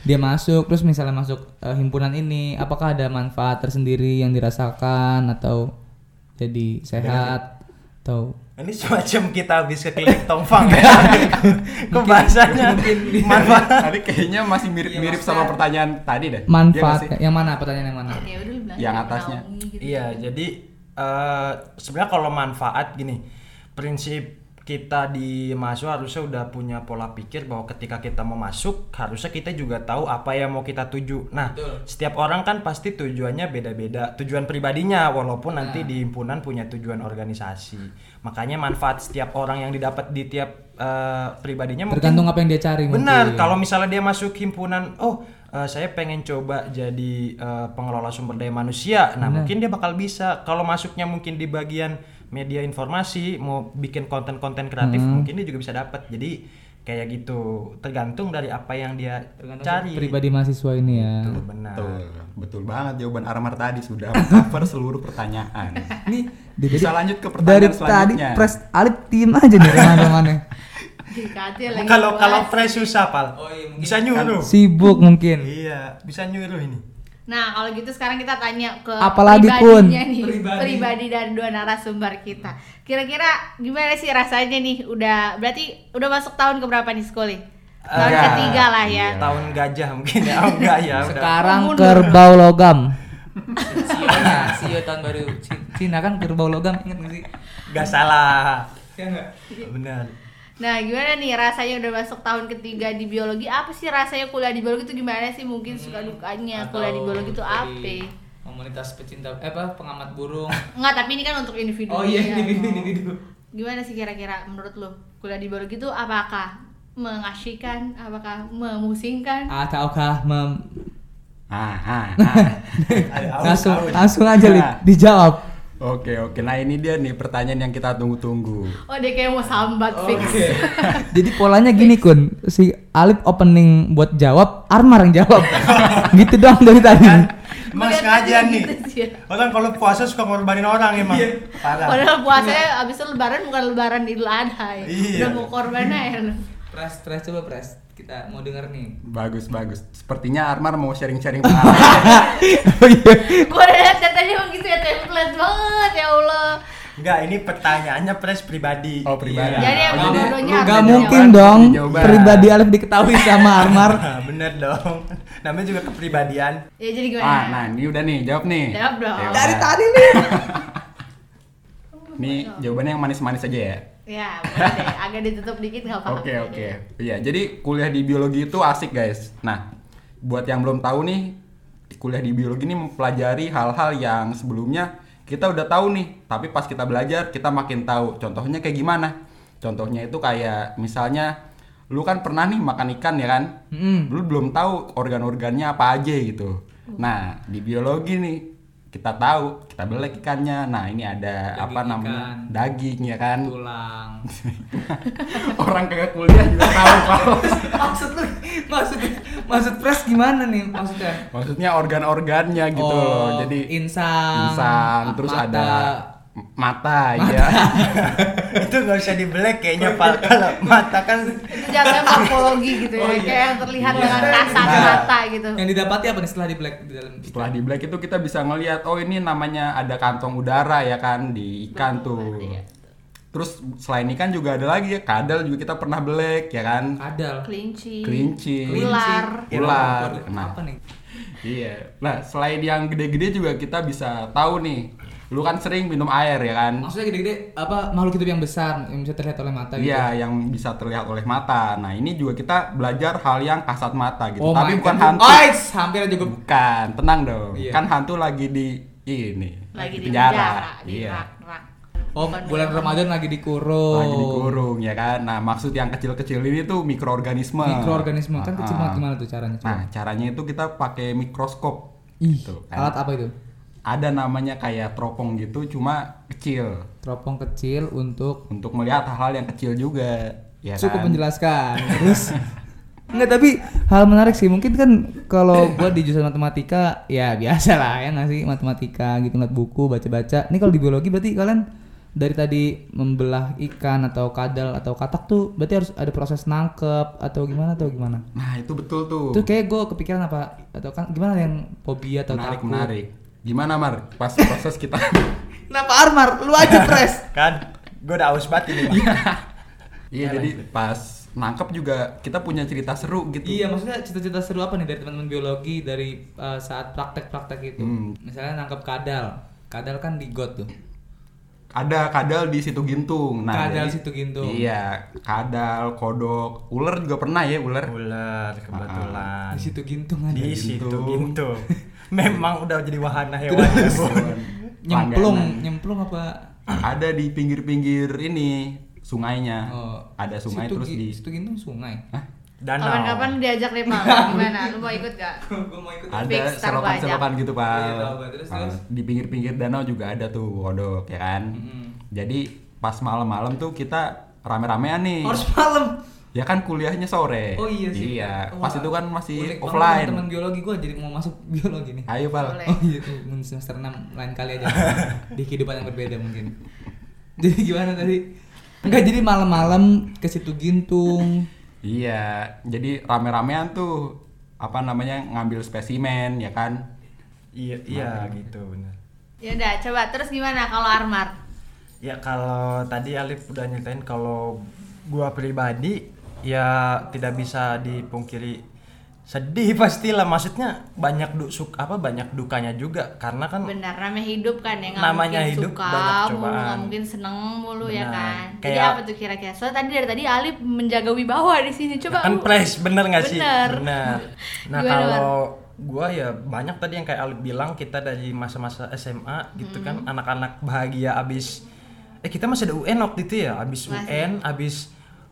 dia masuk terus misalnya masuk eh, himpunan ini apakah ada manfaat tersendiri yang dirasakan atau jadi sehat atau Ini semacam kita habis ke klinik Tongfang ya. Kok bahasanya manfaat. tadi kayaknya masih mirip-mirip Iya, sama pertanyaan tadi deh. Iya manfaat yang mana pertanyaan yang mana Ya udah Yang atasnya. gitu. Iya, jadi eh, sebenarnya kalau manfaat gini, prinsip kita di mahasiswa harusnya udah punya pola pikir bahwa ketika kita mau masuk harusnya kita juga tahu apa yang mau kita tuju. Nah, Betul. setiap orang kan pasti tujuannya beda-beda. Tujuan pribadinya walaupun nanti di himpunan punya tujuan organisasi. Makanya manfaat setiap orang yang didapat di tiap eh, pribadinya mungkin tergantung apa yang dia cari Benar, mungkin. kalau misalnya dia masuk himpunan, oh eh, saya pengen coba jadi eh, pengelola sumber daya manusia. Nah, mungkin dia bakal bisa. Kalau masuknya mungkin di bagian media informasi, mau bikin konten-konten kreatif, Hmm. mungkin dia juga bisa dapat. Jadi kayak gitu, tergantung dari apa yang dia Tergantung cari. pribadi mahasiswa ini ya Betul, benar. Betul, betul banget jawaban Armar tadi sudah cover seluruh pertanyaan. Nih, Bisa lanjut ke pertanyaan dari tadi selanjutnya. press Alif tim aja nih. Jadi lagi Kalau kalau fresh susah, Pal. Oh, iya, mungkin bisa nyuruh. Sibuk mungkin. Iya, bisa nyuruh ini. Nah, kalau gitu sekarang kita tanya ke Apalagi, pribadinya Kun? nih, Pribadi. pribadi dari dua narasumber kita. Kira-kira gimana sih rasanya nih? Udah berarti udah masuk tahun keberapa nih sekolah? Tahun Enggak. ketiga lah ya. Tahun gajah mungkin ya. Oh enggak ya, udah. Sekarang Mundur. kerbau logam. Iya tahun baru Cina kan kerbau logam inget gak sih? Gak salah. Ya enggak? Benar. Nah, gimana nih rasanya udah masuk tahun ketiga di biologi? Apa sih rasanya kuliah di biologi itu gimana sih? Mungkin suka dukanya kuliah di biologi itu apa? Komunitas pecinta eh apa pengamat burung. Enggak, tapi ini kan untuk individu. Oh iya ya. individu individu. Gimana sih kira-kira menurut lo kuliah di biologi itu apakah mengasyikan, apakah memusingkan? Ataukah mem Ah, ah, ah. langsung langsung aja Nah. dijawab. Oke oke, nah ini dia nih pertanyaan yang kita tunggu-tunggu. Oh, dia kayak mau sambat fix. Jadi polanya gini kun, si Alip opening buat jawab, Armar yang jawab. gitu doang dari tadi. Emang liat sengaja nih. gitu sih ya. Orang kalau puasa suka ngorbanin orang emang. Parah. Padahal puasanya abis itu lebaran bukan lebaran Idul Adha ya. Iya. Udah mau korban aja lu. Pres, pres coba pres. Kita mau denger nih. Bagus bagus. Sepertinya Armar mau sharing-sharing pengalaman. oh iya. Gua udah liat tadi emang gitu ya template banget ya Allah. Enggak, ini pertanyaannya pres pribadi. Oh, pribadi. Iya. Jadi emang Oh, jadi- dua-duanya Gak harus mungkin dong Jawaban. pribadi Alif diketahui sama Armar. Nah, bener dong. Namanya juga kepribadian. Ya jadi gimana? ah, nah ini udah nih, jawab nih. Jawab dong. Dari tadi nih. Nih jawabannya yang manis-manis aja ya. Ya, boleh deh. Agak ditutup dikit nggak apa-apa. Oke oke. Iya, jadi kuliah di biologi itu asik guys. Nah, buat yang belum tahu nih, kuliah di biologi ini mempelajari hal-hal yang sebelumnya kita udah tahu nih, tapi pas kita belajar kita makin tahu. Contohnya kayak gimana? Contohnya itu kayak misalnya lu kan pernah nih makan ikan ya kan? Mm. Lu belum tahu organ-organnya apa aja gitu. Nah, di biologi nih kita tahu, kita belek ikannya. Nah, ini ada Daging apa namanya? ikan. Daging ya kan? Tulang. Orang kagak kuliah juga tahu maksud lu maksud maksud pres gimana nih maksudnya? maksudnya organ-organnya gitu Oh, loh. Jadi insang, insang, terus mata. ada mata, ya. itu nggak usah dibelek kayaknya Pak. Kalau mata kan Itu jatuhnya morfologi gitu ya. Oh, iya. Kayak yang terlihat Iya. dengan kasat Nah. mata gitu. Yang didapati apa nih setelah di black di dalam Setelah di black itu kita bisa ngelihat oh ini namanya ada kantong udara ya kan di ikan tuh. Iya. Terus selain ikan juga ada lagi ya kadal juga kita pernah black ya kan. kadal. Kelinci. Kelinci. Ular. Ular. Waduh, Nah, apa nih? Iya. Nah, selain yang gede-gede juga kita bisa tahu nih. Lu kan sering minum air ya kan? Maksudnya gede-gede apa makhluk hidup yang besar yang bisa terlihat oleh mata gitu. Iya, yang bisa terlihat oleh mata. Nah, ini juga kita belajar hal yang kasat mata gitu. Oh Tapi bukan God. hantu. Oh, it's hampir aja gue Bukan, tenang dong. Iya. Kan hantu lagi di ini, Lagi di penjara. Di Iya. rak-rak. Oh, bulan Ramadan lagi dikurung. Lagi dikurung ya kan. Nah, maksud yang kecil-kecil ini tuh mikroorganisme. Mikroorganisme kan kecil Ah. banget gimana tuh caranya? coba? Nah, caranya itu kita pakai mikroskop. Ih, Gitu, kan. alat apa itu? Ada namanya kayak teropong gitu, cuma kecil Teropong kecil untuk untuk melihat hal-hal yang kecil juga. Ya cukup kan? menjelaskan. Terus Enggak tapi hal menarik sih mungkin kan kalau gua di jurusan matematika ya biasa lah ya nggak sih matematika gitu ngeliat buku baca-baca. Ini kalau di biologi berarti kalian dari tadi membelah ikan atau kadal atau katak tuh berarti harus ada proses nangkep atau gimana atau gimana? Nah, itu betul tuh. Itu kayak gue kepikiran apa atau kan gimana yang fobia atau menarik, takut? menarik. Gimana Mar? Pas proses kita Kenapa Armar? Lu aja pres. kan gue udah aus banget ini Bang. Iya, jadi pas nangkep juga kita punya cerita seru gitu. Iya, maksudnya cita-cita seru apa nih dari teman-teman biologi dari uh, saat praktek-praktek itu? Hmm. Misalnya nangkap kadal. Kadal kan di got tuh. Ada kadal di situ gintung. Nah, Kadal jadi- situ gintung. Iya, kadal, kodok, ular juga pernah ya ular. ular kebetulan Di situ gintung ada. di situ Gintung. memang udah jadi wahana hewan ya. Nyemplung, nyemplung apa? Ada di pinggir-pinggir ini sungainya. Oh, Ada sungai situ, terus di situ gintung sungai. Hah? danau Kapan-kapan diajak deh Bang. Gimana? Lu mau ikut gak? Gua mau ikut. Ada selokan-selokan gitu, Pak. Iya, tahu, Pak. Terus, Ah, terus? Di pinggir-pinggir danau juga ada tuh kodok, ya kan? Mm-mm. Jadi pas malam-malam tuh kita rame-ramean nih. Harus malam. Ya kan kuliahnya sore. Oh iya sih. Iya, Wah, pas itu kan masih offline. Teman biologi gua jadi mau masuk biologi nih. Ayo, Pal. Boleh. Oh iya tuh semester 6 lain kali aja di kehidupan yang berbeda mungkin. Jadi gimana tadi? Enggak jadi malam-malam ke situ gintung. Iya, jadi rame-ramean tuh apa namanya ngambil spesimen ya kan? iya iya gitu benar Ya udah, coba terus gimana kalau Armar? ya kalau tadi Alif udah nyeritain kalau gua pribadi ya tidak bisa dipungkiri sedih pastilah maksudnya banyak du suk- apa banyak dukanya juga karena kan benar namanya hidup kan ya nggak Namanya mungkin hidup suka banyak mulu cobaan. nggak mungkin seneng mulu ya Benar. kan jadi Kayak- apa tuh kira-kira soalnya tadi dari tadi Alif menjaga wibawa di sini coba kan lu- fresh bener nggak sih Bener. nah Gimana, kalau gua ya banyak tadi yang kayak Alif bilang kita dari masa-masa SMA gitu kan Hmm. anak-anak bahagia abis eh kita masih ada UN waktu itu ya abis Masih. UN abis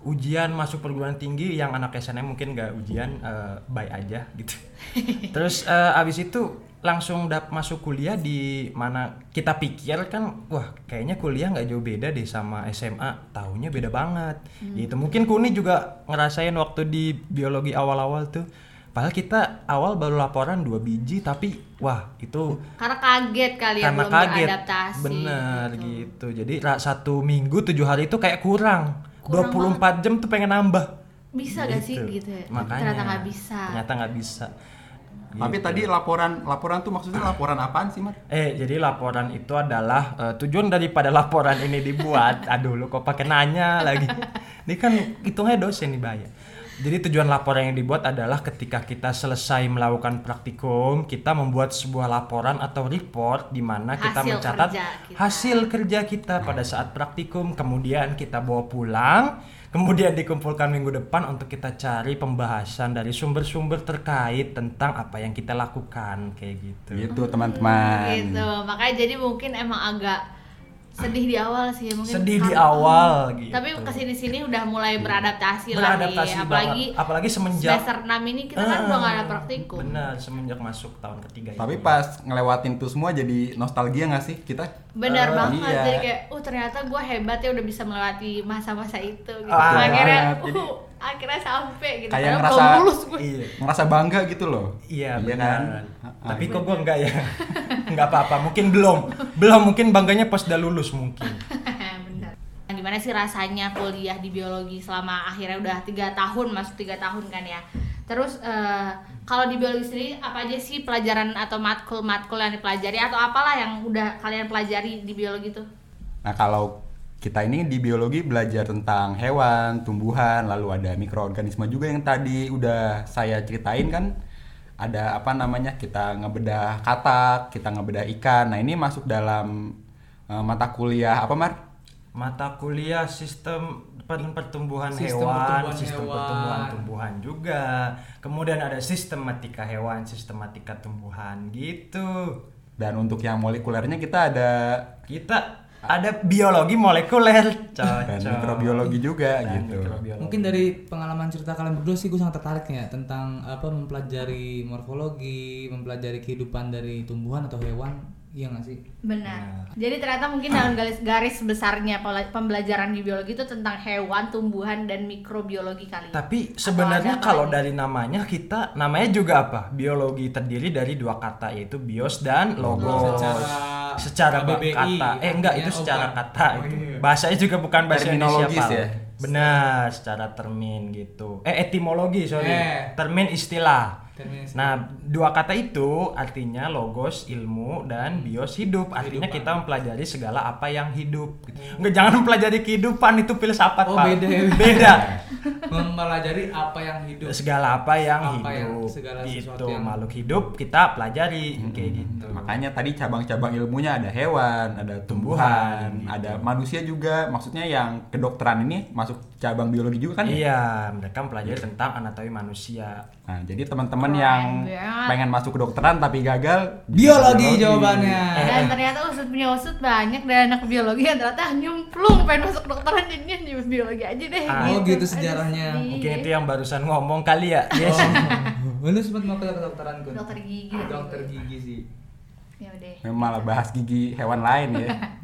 ujian masuk perguruan tinggi yang anak SNM mungkin nggak ujian eh, baik aja gitu. Terus eh, abis itu langsung dap masuk kuliah di mana kita pikir kan wah kayaknya kuliah nggak jauh beda deh sama SMA tahunya beda banget. Gitu. Mungkin Kuni juga ngerasain waktu di biologi awal-awal tuh. Padahal kita awal baru laporan dua biji tapi wah itu karena kaget kali ya karena belum kaget. beradaptasi bener gitu. gitu. Jadi satu minggu tujuh hari itu kayak kurang, Kurang 24 jam tuh pengen nambah bisa gak sih gitu ya makanya ternyata nggak bisa ternyata nggak bisa Tapi Gitu. tadi laporan laporan tuh maksudnya laporan apaan sih, Mar? Eh, jadi laporan itu adalah eh, tujuan daripada laporan ini dibuat. Aduh, lu kok pakai nanya lagi. Ini kan hitungnya dosen nih bahaya. Jadi tujuan laporan yang dibuat adalah ketika kita selesai melakukan praktikum, kita membuat sebuah laporan atau report di mana kita Hasil mencatat kerja kita. hasil kerja kita pada saat praktikum, kemudian kita bawa pulang, kemudian dikumpulkan minggu depan untuk kita cari pembahasan dari sumber-sumber terkait tentang apa yang kita lakukan kayak gitu. Gitu, teman-teman. gitu makanya jadi mungkin emang agak sedih di awal sih mungkin Sedih di awal gitu. tapi ke sini sini udah mulai beradaptasi, lah beradaptasi nih apalagi banget. apalagi semenjak semester 6 ini kita kan Ah, udah gak ada praktikum benar semenjak masuk tahun ketiga Tapi ini. pas ngelewatin itu semua jadi nostalgia nggak sih kita? benar Eh, banget iya. jadi kayak uh ternyata gue hebat ya udah bisa melewati masa-masa itu gitu Ah, akhirnya jadi- uh, akhirnya sampai gitu Kayak ngerasa belum lulus gue. iya ngerasa bangga gitu loh. iya Iya benar. kan? Tapi kok gue enggak ya? Enggak apa-apa mungkin belum. Belum mungkin bangganya pas udah lulus mungkin. Benar. Gimana sih rasanya kuliah di biologi selama akhirnya udah tiga tahun masuk tiga tahun kan ya? Terus eh, kalau di biologi sendiri apa aja sih pelajaran atau matkul matkul yang dipelajari atau apalah yang udah kalian pelajari di biologi tuh Nah, kalau kita ini di biologi belajar tentang hewan, tumbuhan, lalu ada mikroorganisme juga yang tadi udah saya ceritain kan. Ada apa namanya? Kita ngebedah katak, kita ngebedah ikan. Nah, ini masuk dalam eh, mata kuliah apa, Mar? mata kuliah sistem per- pertumbuhan Sistem hewan, pertumbuhan sistem hewan. pertumbuhan tumbuhan juga. Kemudian ada sistematika hewan, sistematika tumbuhan gitu. Dan untuk yang molekulernya kita ada Kita ada biologi molekuler, dan mikrobiologi juga Dan gitu. mikrobiologi. Mungkin dari pengalaman cerita kalian berdua sih gue sangat tertarik ya tentang apa mempelajari morfologi, mempelajari kehidupan dari tumbuhan atau hewan, iya nggak sih? benar jadi ternyata mungkin dalam garis garis besarnya pembelajaran di biologi itu tentang hewan tumbuhan dan mikrobiologi kali ya? Tapi sebenarnya kalau lagi? dari namanya kita namanya juga apa? Biologi terdiri dari dua kata yaitu bios dan logos. Secara- secara KBBI, kata. Eh enggak itu secara bukan. kata Oh, itu. iya. Bahasanya juga bukan bahasa Indonesia, ya? Benar, secara termin gitu. Eh etimologi, sorry. Eh. Termin istilah. Nah, dua kata itu artinya logos ilmu dan bios hidup. Artinya Kehidupan. kita mempelajari segala apa yang hidup. gitu. Enggak jangan mempelajari kehidupan itu filsafat, Oh, Pak. beda ya. Beda. Mempelajari apa yang hidup. segala apa yang Apa yang- hidup segala gitu sesuatu yang- makhluk hidup kita pelajari kayak gitu Makanya tadi cabang-cabang ilmunya ada hewan, ada tumbuhan, gitu. ada manusia juga. Maksudnya yang kedokteran ini masuk cabang biologi juga kan? ya? iya mereka mempelajari tentang anatomi manusia Nah, jadi teman-teman Keren yang banget. pengen masuk kedokteran tapi gagal Biologi jawabannya. dan ternyata usut punya usut banyak dan anak biologi yang ternyata nyemplung pengen masuk kedokteran jadinya di biologi aja deh Ah. Oh, gitu sejarahnya. sedih. mungkin itu yang barusan ngomong kali ya yes Oh, lu sempat mau ke kedokteran Kun? dokter gigi Dokter gigi sih. ya udah Memang malah bahas gigi hewan lain ya.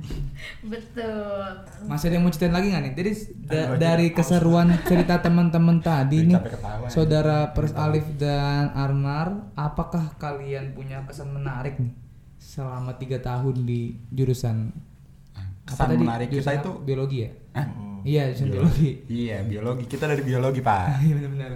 betul Masih ada yang mau ceritain lagi nggak nih? Jadi da- Aduh, dari keseruan cerita teman-teman tadi nih, saudara Pers Alif dan Armar, apakah kalian punya kesan menarik nih selama tiga tahun di jurusan Kesan menarik kita Jurusan itu apa? biologi ya? Hah? Iya, jurusan biologi. Iya, biologi. Kita dari biologi, Pak. Iya benar-benar.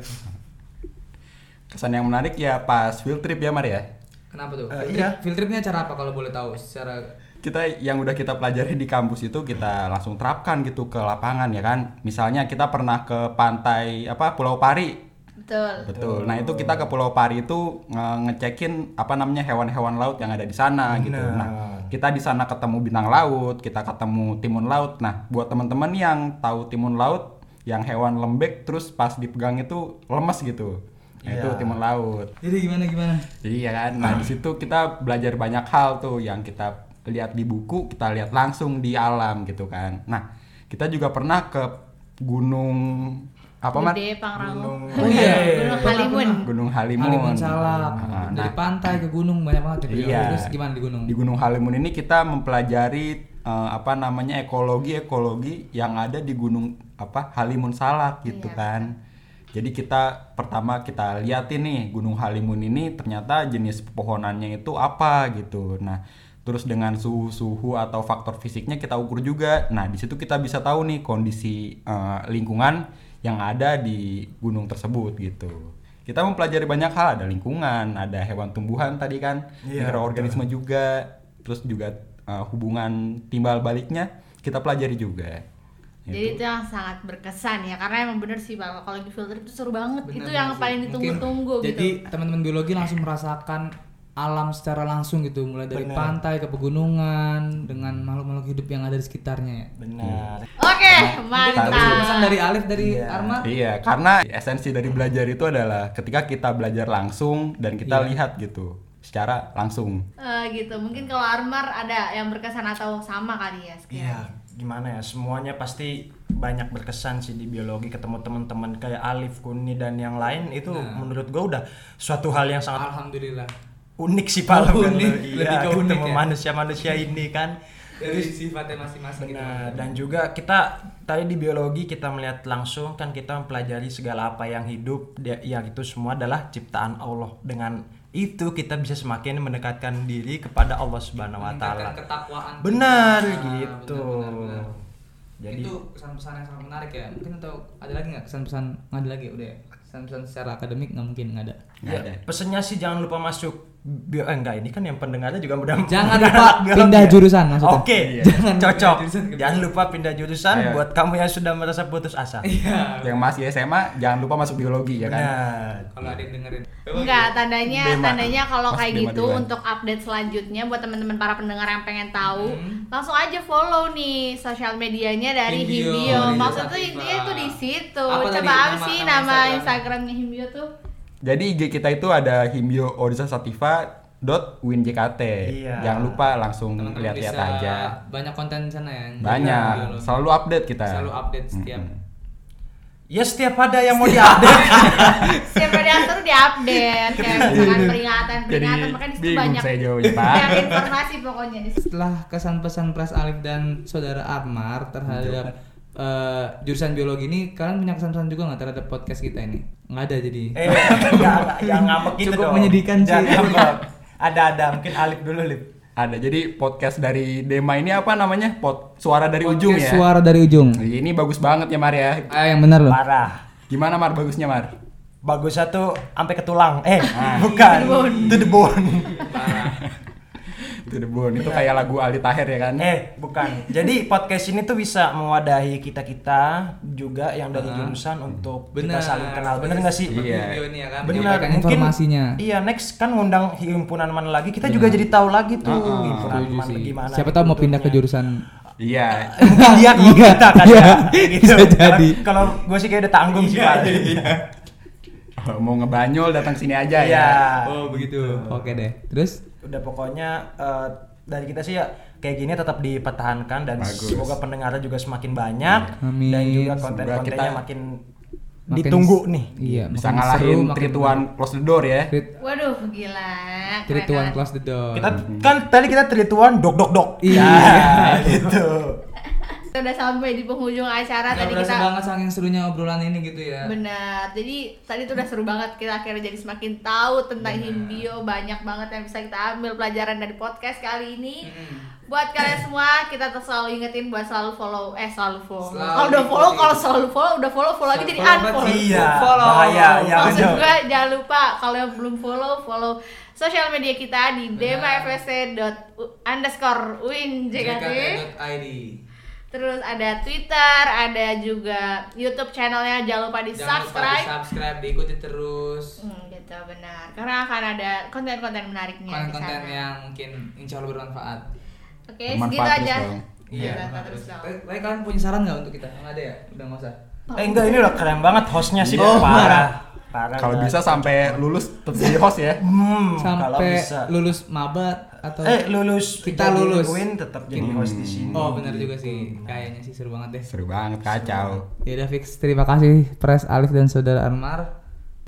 Kesan yang menarik ya pas field trip ya, Mar ya. Kenapa tuh? Eh, Field iya. trip- field tripnya cara apa kalau boleh tahu? Secara Kita yang udah kita pelajari di kampus itu kita langsung terapkan gitu ke lapangan ya kan. Misalnya kita pernah ke pantai apa Pulau Pari. Betul. Betul. Nah itu kita ke Pulau Pari itu nge- ngecekin apa namanya hewan-hewan laut yang ada di sana gitu. Benar. Nah kita di sana ketemu bintang laut, kita ketemu timun laut. Nah buat teman-teman yang tahu timun laut, yang hewan lembek terus pas dipegang itu lemes gitu. Nah, Itu Iya. timun laut. Jadi gimana gimana? Iya kan. Nah di situ kita belajar banyak hal tuh yang kita lihat di buku, kita lihat langsung di alam gitu kan. Nah kita juga pernah ke gunung apa Pangrango. Gunung- Oh iya. Gunung Halimun. Gunung Halimun. Halimun Salak. Nah, Dari pantai ke gunung banyak banget ya. Iya. Terus gimana di gunung? di Gunung Halimun ini kita mempelajari eh, apa namanya ekologi ekologi yang ada di Gunung apa Halimun Salak gitu Iya. kan. Jadi kita pertama kita liatin nih Gunung Halimun ini ternyata jenis pepohonannya itu apa gitu. Nah, terus dengan suhu-suhu atau faktor fisiknya kita ukur juga. Nah, di situ kita bisa tahu nih kondisi eh, lingkungan yang ada di gunung tersebut gitu. Kita mempelajari banyak hal, ada lingkungan, ada hewan tumbuhan tadi kan, Iya, mikroorganisme juga, terus juga eh, hubungan timbal baliknya kita pelajari juga. Jadi Gitu. itu yang sangat berkesan ya karena emang bener sih Pak kalau di filter itu seru banget. Bener itu yang sih. paling ditunggu-tunggu gitu. Jadi teman-teman biologi langsung merasakan alam secara langsung gitu, mulai dari Bener. pantai ke pegunungan dengan makhluk-makhluk hidup yang ada di sekitarnya ya. Benar. Oke, Mungkin itu mantap. pesan dari Alif dari Iya. Arma. Iya, karena esensi dari belajar itu adalah ketika kita belajar langsung dan kita Iya. lihat gitu secara langsung. Eh, gitu. Mungkin kalau Armar ada yang berkesan atau sama kali ya Iya, sekian. gimana ya? Semuanya pasti banyak berkesan sih di biologi ketemu teman-teman kayak Alif, Kuni dan yang lain itu Nah. menurut gua udah suatu hal yang sangat Alhamdulillah. Unik sih Pak. Oh, Kan? unik. Iya, Lebih ke unik ya? manusia-manusia ini kan. Dari sifatnya masing-masing gitu. Benar. Dan juga kita tadi di biologi kita melihat langsung kan kita mempelajari segala apa yang hidup ya itu semua adalah ciptaan Allah. Dengan itu kita bisa semakin mendekatkan diri kepada Allah Subhanahu wa taala. Benar kita. gitu. Benar, benar, benar. Jadi itu pesan-pesan yang sangat menarik ya. Mungkin atau ada lagi nggak pesan-pesan nggak ada lagi ya? udah ya. Pesan-pesan secara akademik nggak mungkin nggak ada. Nggak ya, ada. pesennya sih jangan lupa masuk bio eh enggak ini kan yang pendengarnya juga udah Jangan lupa pindah ya. jurusan maksudnya. Oke, Iya. Jangan lupa cocok. pindah jurusan ke Jangan lupa pindah jurusan Ayo. buat kamu yang sudah merasa putus asa. Iya. Yang masih SMA jangan lupa masuk biologi ya kan. Kalau ada yang dengerin. Enggak, tandanya Dema. tandanya kalau kayak Dema gitu untuk update selanjutnya buat teman-teman para pendengar yang pengen tahu, Hmm. langsung aja follow nih sosial medianya dari Himbio, Maksudnya Sativa. intinya itu di situ. Apa Coba apa nama- sih nama nama Instagramnya? Instagramnya Himbio tuh? Jadi IG kita itu ada himbio orisa sativa dot winjkt. Iya. Jangan lupa langsung lihat-lihat aja. Banyak konten di sana ya. Banyak. Biologi. Selalu update kita. Selalu update setiap. Mm-mm. Ya setiap ada yang mau diupdate. Setiap ada yang seru diupdate kayak misalkan peringatan Jadi peringatan makanya di situ bingung banyak saya jawabnya, Pak. banyak informasi pokoknya. Setelah kesan pesan Pres Alif dan saudara Armar terhadap eh, jurusan biologi ini, kalian punya kesan-pesan juga nggak terhadap podcast kita ini? Nggak ada jadi. eh, enggak, enggak, jangan ngambek gitu Cukup dong. menyedihkan sih. Jangan ngambek. Ada ada mungkin Alif dulu Lip. Ada. Jadi podcast dari Dema ini apa namanya? Pot suara dari ujung Podcast ya. Suara dari ujung. Ini bagus banget ya Mar ya. Ah, yang benar loh. Parah. Gimana Mar bagusnya Mar? Bagusnya tuh sampai ke tulang. Eh, Ah. bukan. To the bone. Itu The Bone. Itu kayak lagu Aldi Taher ya kan? Eh, bukan. Jadi podcast ini tuh bisa mewadahi kita-kita juga yang dari Ah. jurusan untuk Benar. kita saling kenal. Bener nggak sih? Iya. Video ini ya kan. Menyampaikan mungkin informasinya. Iya, next kan ngundang himpunan mana lagi, kita juga jadi tahu lagi tuh Heeh, himpunan Setuju mana gimana. Siapa tahu mau pindah ke jurusan Iya. Mungkin dia kalau Iya, kita kan iya, ya. Gitu. bisa jadi. Kalau- gue sih kayak udah tanggung sih, Pak. Mau ngebanyol datang sini aja Iya. ya. Oh, begitu. Oke deh. Terus Udah pokoknya eh, dari kita sih ya kayak gini tetap dipertahankan dan Bagus. semoga pendengarnya juga semakin banyak Amin. dan juga konten-kontennya kita makin, makin ditunggu nih. Iya, Bisa ngalahin Trituan close the door ya. Trit- Waduh, gila. Trituan close the door. Kita kan tadi kita trituan dok dok dok. Iya. Ya, gitu. Kita udah sampai di penghujung acara Nggak tadi kita banget saking serunya obrolan ini gitu ya. Benar. Jadi tadi tuh udah seru banget kita akhirnya jadi semakin tahu tentang Himbio, banyak banget yang bisa kita ambil pelajaran dari podcast kali ini. Buat kalian semua kita tuh selalu ingetin buat selalu follow eh selalu follow. Selalu Kalau udah follow kalau selalu follow udah follow follow lagi jadi unfollow. sih. Iya, Follow. bahaya. Ya, Maksud bener. gue jangan lupa kalau yang belum follow follow sosial media kita di demafsc underscore win JKT. Terus ada Twitter, ada juga YouTube channelnya jangan lupa di Jangan lupa subscribe. di subscribe, diikuti terus. Hmm, gitu benar. Karena akan ada konten-konten menariknya di Konten-konten yang mungkin insya Allah bermanfaat. Oke, Bermanfaat segitu aja. dong. Iya, terus dong. Tapi tapi kalian punya saran nggak untuk kita? Nggak ada ya? Udah nggak usah. Eh enggak ini udah keren banget hostnya sih Oh, parah. Parah. Kalau bisa sampai lulus tetap jadi host ya. hmm, kalau Sampai bisa. lulus mabat atau Eh lulus Kita lulus. Win tetap jadi host di sini. Oh benar juga sih. Kayaknya sih seru banget deh. Seru banget kacau. Ya udah fix. Terima kasih Pres Alif dan Saudara Anmar.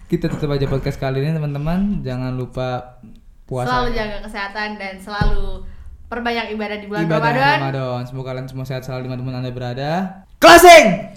Kita tutup aja podcast kali ini teman-teman. Jangan lupa puasa. Selalu jaga kesehatan dan selalu perbanyak ibadah di bulan ibadah Ramadan. Ramadan. Semoga kalian semua sehat selalu di mana pun anda berada. Closing.